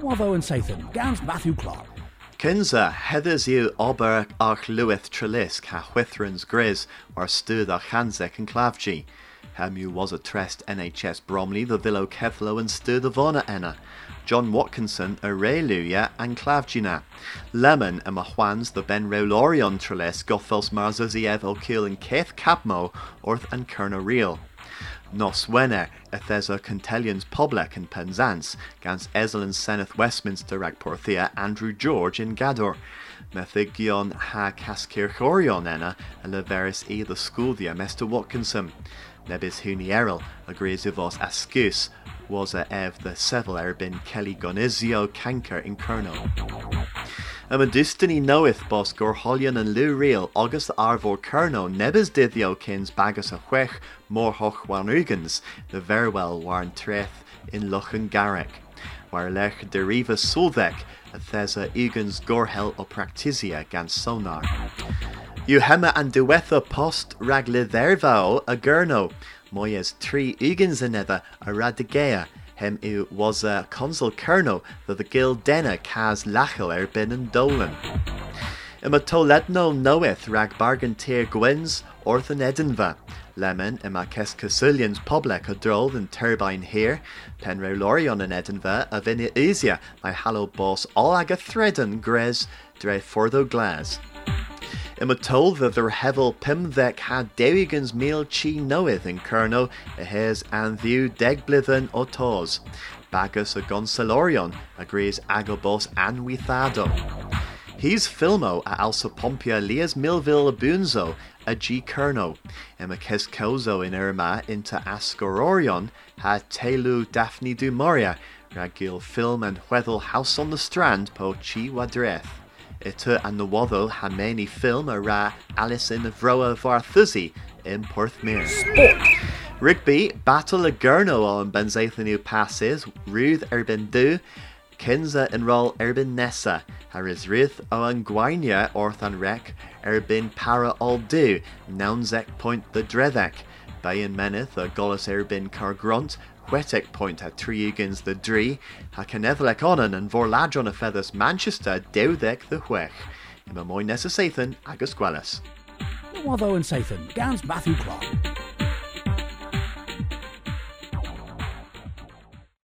Wavo and Sathan, Gans Matthew Clark. Kinza heathers you ober ach luith trelis ca whithrans gris or stud a chansek and clavgi. Hem you was a trest NHS Bromley the villo Kethlo and stud of honor enna. John Watkinson a Rayluya and Clavgina. Lemon a Mahwans the Ben Rolorion trelis gothos marzoziev o'kill and Keth Capmo orth and Kerna Real. Nos Wenner Ethesa Contelians Poblek and Penzance, Gans Ezel Seneth Westminster rag Porthia Andrew George in Gador. Methigion ha Caskirchorion enna a leveris e the Schoolia Mester Watkinson. Nebis Hunierel agrees with us Ascus was a ev the Seville erbin Kelly Gonizio Canker in Kerno. A dustiny knoweth bos gur holion an lu real agus arvor kerno nebis dithio kins bagus a chwech mor hoch wanugans the verwell warn treth in Lochen Garek. Waar lech de riva sulvek a thesa ugans gorhel o gan sonar. You hema and duetha post ragle thervao a gurno. Moyes tri ugans anether a radigea hem u was a consul kerno that the gil denna cas lachel er bin and dolan. Im a toletno knoweth rag bargain tier gwens orthan edinva. Lemon im a kes Casulians public a droll and turbine here, penre lorion in Edinva a vini easier my hallow boss all aga threaden gres dre fortho glass. Im a told that their hevel pimvek had derigans meal chi knoweth in Kerno a hes and view degblithen o tos. Bagus a gonsalorion agrees agobos and withado. He's filmo a alsa pompia lias milville bunzo a G Kerno. Emma Keskozo in Irma into Ascororion ha telu Daphne du Maurier ragil film and whethel house on the strand po chi wadreth. And the waddle ha many film a ra Alice in Vroa Varthuzi in Porthmere. Sport. Rigby, Battle a Gurno on Benzathanu passes, Ruth Erbin Du, Kinza enroll Erbin Nessa, Haris Rith o an Gwainia Orthan Rec, Erbin Para All Point the Drethek, Bayan Meneth a Golas Erbin Cargrunt, Wetek Point at Triugans the Dree, Ha Canethlek Onan and Vorladron a Feathers Manchester Dewdek the Huech, Ima Moy Nessa Sathan agus Gwellis. Wavo and Sathan, Gans Matthew Clark.